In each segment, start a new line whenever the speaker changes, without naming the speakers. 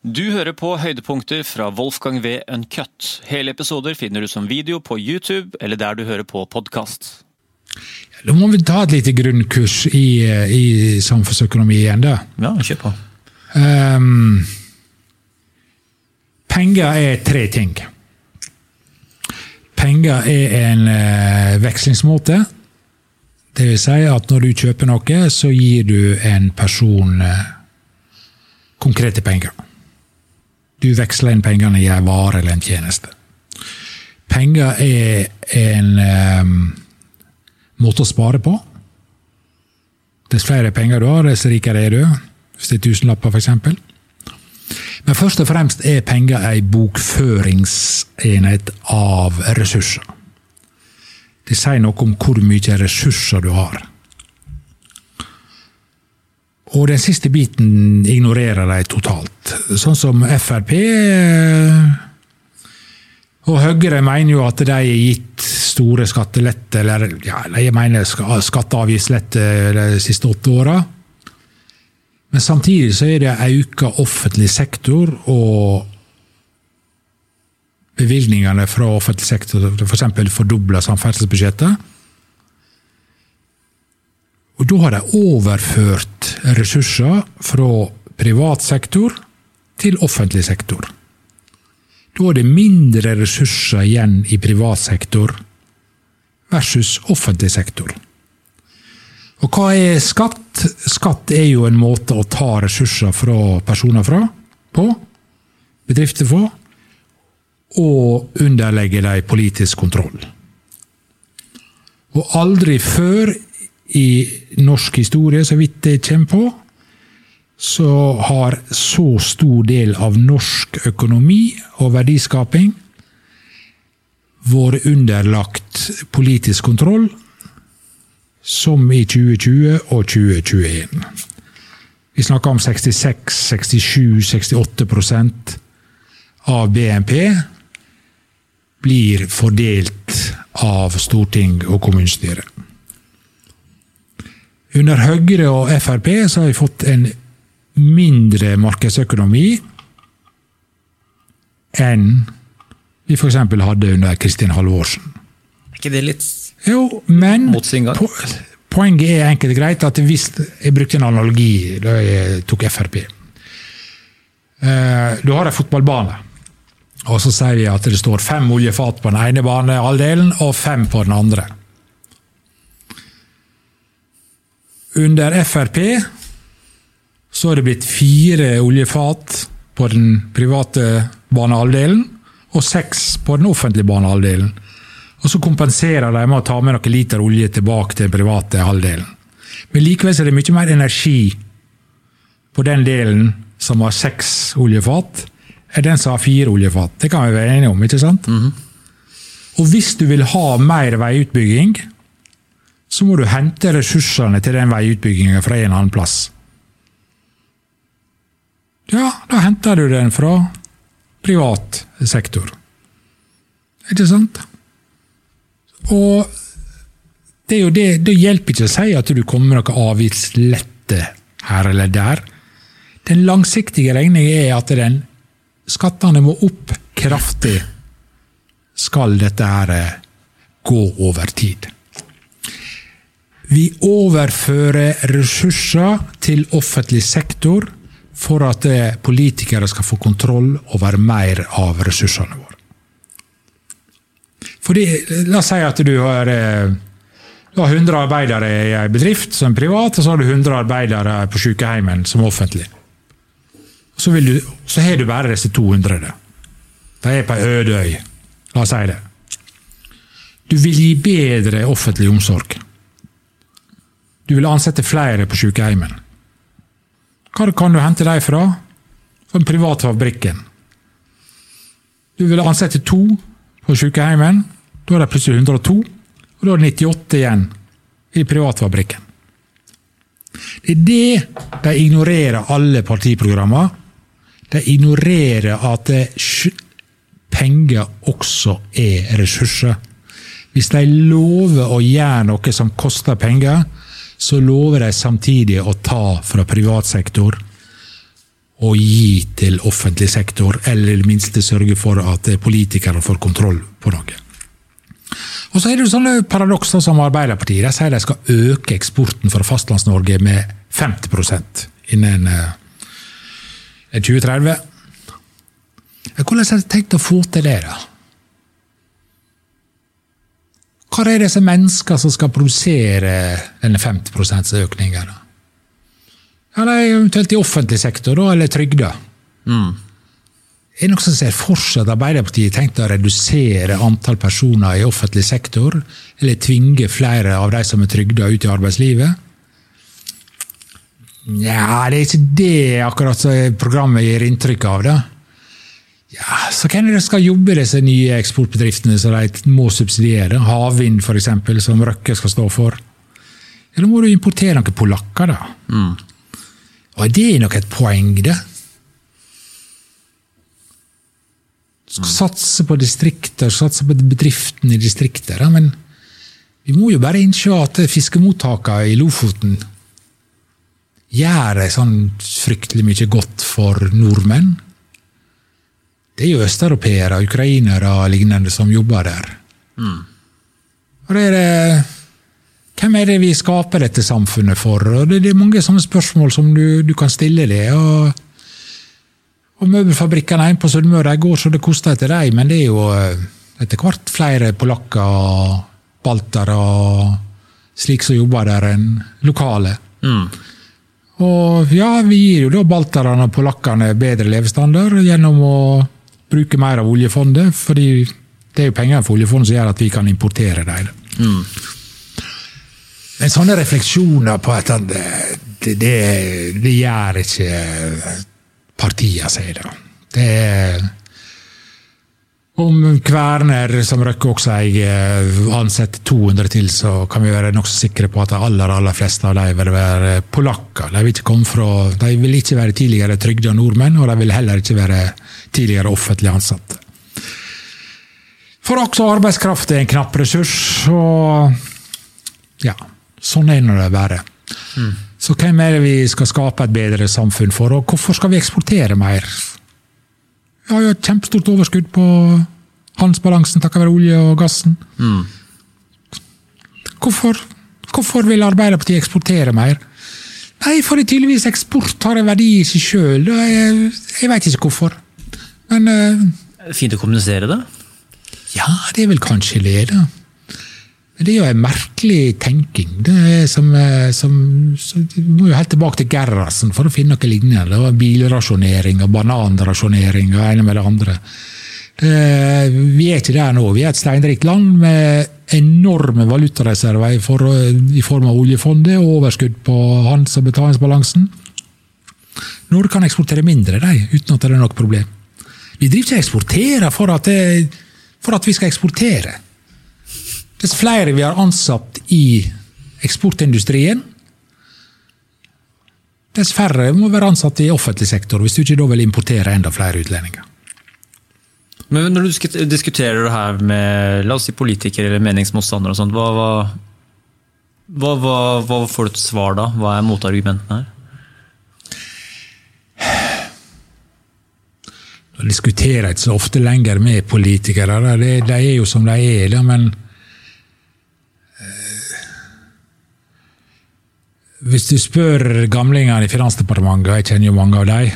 Du hører på høydepunkter fra Wolfgang V. Uncut. Hele episoder finner du som video på YouTube eller der du hører på podkast.
Da må vi ta et lite grunnkurs i, i samfunnsøkonomi igjen, da.
Ja, kjør på.
Um, penger er tre ting. Penger er en uh, vekslingsmåte. Det vil si at når du kjøper noe, så gir du en person uh, konkrete penger. Du veksler inn pengene i en vare eller en tjeneste. Penger er en um, måte å spare på. Dess flere penger du har, dess rikere er du. Hvis det er tusenlapper, f.eks. Men først og fremst er penger ei bokføringsenhet av ressurser. Det sier noe om hvor mye ressurser du har. Og den siste biten ignorerer de totalt. Sånn som Frp og Høyre mener jo at de har gitt store skattelette, eller ja, de mener skatte- og avgiftslette de siste åtte åra. Men samtidig så er det auka offentlig sektor og bevilgningene fra offentlig sektor, f.eks. For fordobla samferdselsbudsjettet. Og da har de overført ressurser fra privat sektor til offentlig sektor. Da er det mindre ressurser igjen i privat sektor versus offentlig sektor. Og hva er skatt? Skatt er jo en måte å ta ressurser fra personer fra, på, bedrifter på, og underlegge dem politisk kontroll. Og aldri før i norsk historie, så vidt det kommer på, så har så stor del av norsk økonomi og verdiskaping vært underlagt politisk kontroll som i 2020 og 2021. Vi snakker om 66, 67, 68% av BNP blir fordelt av storting og kommunestyre. Under Høyre og Frp så har vi fått en mindre markedsøkonomi enn vi f.eks. hadde under Kristin Halvorsen.
Er ikke det litt
Jo, men po poenget er enkelt og greit at hvis Jeg brukte en analogi da jeg tok Frp. Eh, du har en fotballbane, og så sier vi at det står fem oljefat på den ene banehalvdelen og fem på den andre. Under Frp så er det blitt fire oljefat på den private banehalvdelen og seks på den offentlige banehalvdelen. Og så kompenserer de med å ta med noen liter olje tilbake til den private halvdelen. Men likevel er det mye mer energi på den delen som har seks oljefat, enn den som har fire oljefat. Det kan vi være enige om, ikke sant? Og hvis du vil ha mer veiutbygging, så må du hente ressursene til den veiutbygginga fra en annen plass. Ja, da henter du den fra privat sektor. Ikke sant? Og det er jo det, det hjelper ikke å si at du kommer med noe avgiftslette her eller der. Den langsiktige regningen er at den, skattene må opp kraftig skal dette her gå over tid. Vi overfører ressurser til offentlig sektor for at eh, politikere skal få kontroll over mer av ressursene våre. Fordi, La oss si at du har, eh, du har 100 arbeidere i en bedrift som er privat, og så har du 100 arbeidere på sykehjemmet som offentlig. Så, du, så har du bare disse 200. De er på ei øde øy. La oss si det. Du vil gi bedre offentlig omsorg. Du vil ansette flere på sykehjemmet. Hva kan du hente dem fra? Fra den private fabrikken. Du vil ansette to på sykehjemmet. Da er det plutselig 102, og da er det 98 igjen i privatfabrikken. Det er det de ignorerer alle partiprogrammer. De ignorerer at penger også er ressurser. Hvis de lover å gjøre noe som koster penger, så lover de samtidig å ta fra privat sektor og gi til offentlig sektor, eller i det minste sørge for at politikere får kontroll på noe. Og så er det sånne paradoks som Arbeiderpartiet. De sier de skal øke eksporten fra Fastlands-Norge med 50 innen 2030. Eh, hvordan har de tenkt å få til det, da? Hva er disse menneskene som skal produsere denne 50 %-økningen? Ja, de er eventuelt i offentlig sektor, da, eller trygda. Mm. Er det noen som ser for seg at Arbeiderpartiet tenkte å redusere antall personer i offentlig sektor, eller tvinge flere av de som er trygda, ut i arbeidslivet? Nja, det er ikke det akkurat programmet gir inntrykk av. da. Ja, Så hvem er det skal jobbe i disse nye eksportbedriftene som de må subsidiere? Havvind, f.eks., som Røkke skal stå for. Eller må du importere noen polakker, da? Mm. Og er det nok et poeng, det? Skal mm. satse på distrikter, satse på bedriftene i distrikter. Men vi må jo bare innse at fiskemottakene i Lofoten gjør sånn fryktelig mye godt for nordmenn det er jo østeuropeere, ukrainere og lignende som jobber der. Mm. Og det er det, hvem er det vi skaper dette samfunnet for? Og det, er mange sånne spørsmål som du, du kan stille det. Og, og møbelfabrikkene hjemme på Sunnmøre går så det koster etter dem, men det er jo eh, etter hvert flere polakker, baltere og slik som jobber der, enn lokale. Mm. Og ja, vi gir jo da balterne og polakkene bedre levestandard gjennom å bruke mer av oljefondet, fordi det er jo penger for oljefondet som gjør at vi kan importere dem. Mm. Men sånne refleksjoner på at det, det, det gjør ikke partiene, seg, da. Det er om Kverner, som Røkke også eier, ansetter 200 til, så kan vi være nokså sikre på at de aller, aller fleste av dem vil være polakker. De vil ikke komme fra, de vil ikke være tidligere trygda nordmenn, og de vil heller ikke være tidligere offentlig ansatte. For også arbeidskraft er en knapp ressurs, og ja, sånn er det bare. Mm. Så hvem er det vi skal skape et bedre samfunn for, og hvorfor skal vi eksportere mer? Vi har jo et kjempestort overskudd på handelsbalansen takket være olje og gassen. Mm. Hvorfor, hvorfor vil Arbeiderpartiet eksportere mer? Nei, for tydeligvis eksport har en verdi i seg sjøl. Jeg, jeg veit ikke hvorfor. Men uh,
Fint å kommunisere det?
Ja, det er vel kanskje det. da. Men det er jo en merkelig tenking. Det er som, eh, som, som må jo helt tilbake til Gerhardsen for å finne noe lignende. Det var Bilrasjonering og bananrasjonering og ene med det andre. Det, vi er ikke der nå. Vi er et steinrikt land med enorme valutareserver i, for, i form av oljefondet og overskudd på handels- og betalingsbalansen. Norge kan eksportere mindre de, uten at det er noe problem. Vi driver ikke og eksporterer for at, det, for at vi skal eksportere. Dess flere vi har ansatt i eksportindustrien, dess færre må være ansatt i offentlig sektor, hvis du ikke da vil importere enda flere utlendinger.
Men Når du diskuterer det her med la oss si politikere eller meningsmotstandere, hva, hva, hva, hva, får du til svar da? Hva er motargumentene her?
Diskuterer ikke så ofte lenger med politikere. De, de er jo som de er. men Hvis du spør gamlingene i Finansdepartementet, og jeg kjenner jo mange av dem,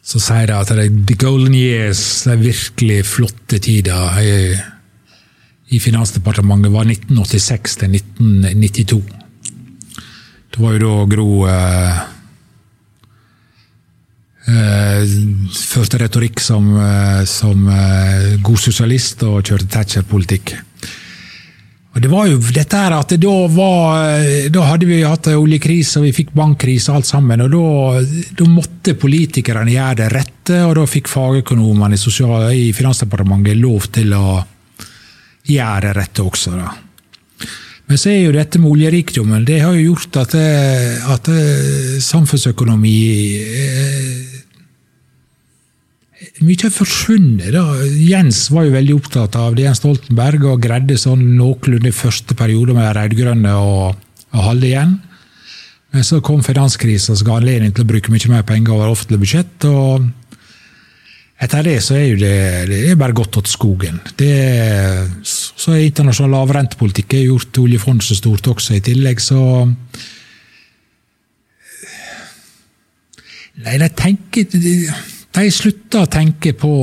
så sier de at the golden years, de virkelig flotte tider i, i Finansdepartementet, var 1986 til 1992. Det var jo da Gro eh, eh, førte retorikk som, eh, som eh, god sosialist og kjørte Thatcher-politikk. Og det var jo dette her at da, var, da hadde vi hatt oljekrise og vi fikk bankkrise alt sammen. og da, da, måtte politikerne gjøre det rette, og da fikk fagøkonomene i, i Finansdepartementet lov til å gjøre det rette også. da. Men så er jo dette med oljerikdommen det har jo gjort at, at samfunnsøkonomi eh, mye forsvunnet. Jens var jo veldig opptatt av det, Jens Stoltenberg, og greide sånn noenlunde første periode med rød-grønne å, holde igjen. Men så kom finanskrisa som ga anledning til å bruke mye mer penger over offentlig budsjett. og etter det så er det, det er bare gått til skogen. Det, så er internasjonal lavrentepolitikk gjort oljefondet så stort også i tillegg, så Nei, de tenker De, jeg slutta å tenke på,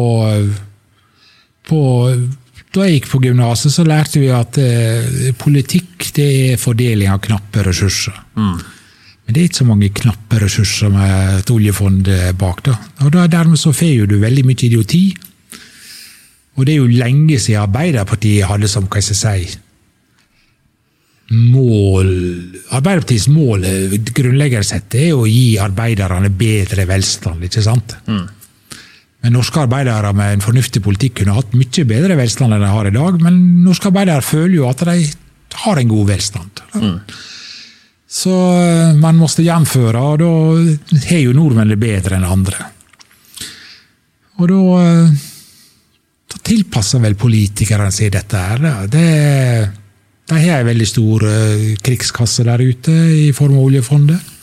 på Da jeg gikk på gymnaset, så lærte vi at eh, politikk det er fordeling av knappe ressurser.
Mm.
Men det er ikke så mange knappe ressurser med et oljefond bak. da. Og da Dermed så får du veldig mye idioti. Og det er jo lenge siden Arbeiderpartiet hadde som hva skal jeg si, mål Arbeiderpartiets mål grunnleggende sett er å gi arbeiderne bedre velstand. ikke sant?
Mm.
Men norske arbeidere med en fornuftig politikk kunne hatt mye bedre velstand enn de har i dag. Men norske arbeidere føler jo at de har en god velstand.
Mm.
Så eh, man måtte gjenføre, og da har jo nordmenn det bedre enn andre. Og da, eh, da tilpasser vel politikerne seg dette her. Det, de har en veldig stor eh, krigskasse der ute i form av oljefondet.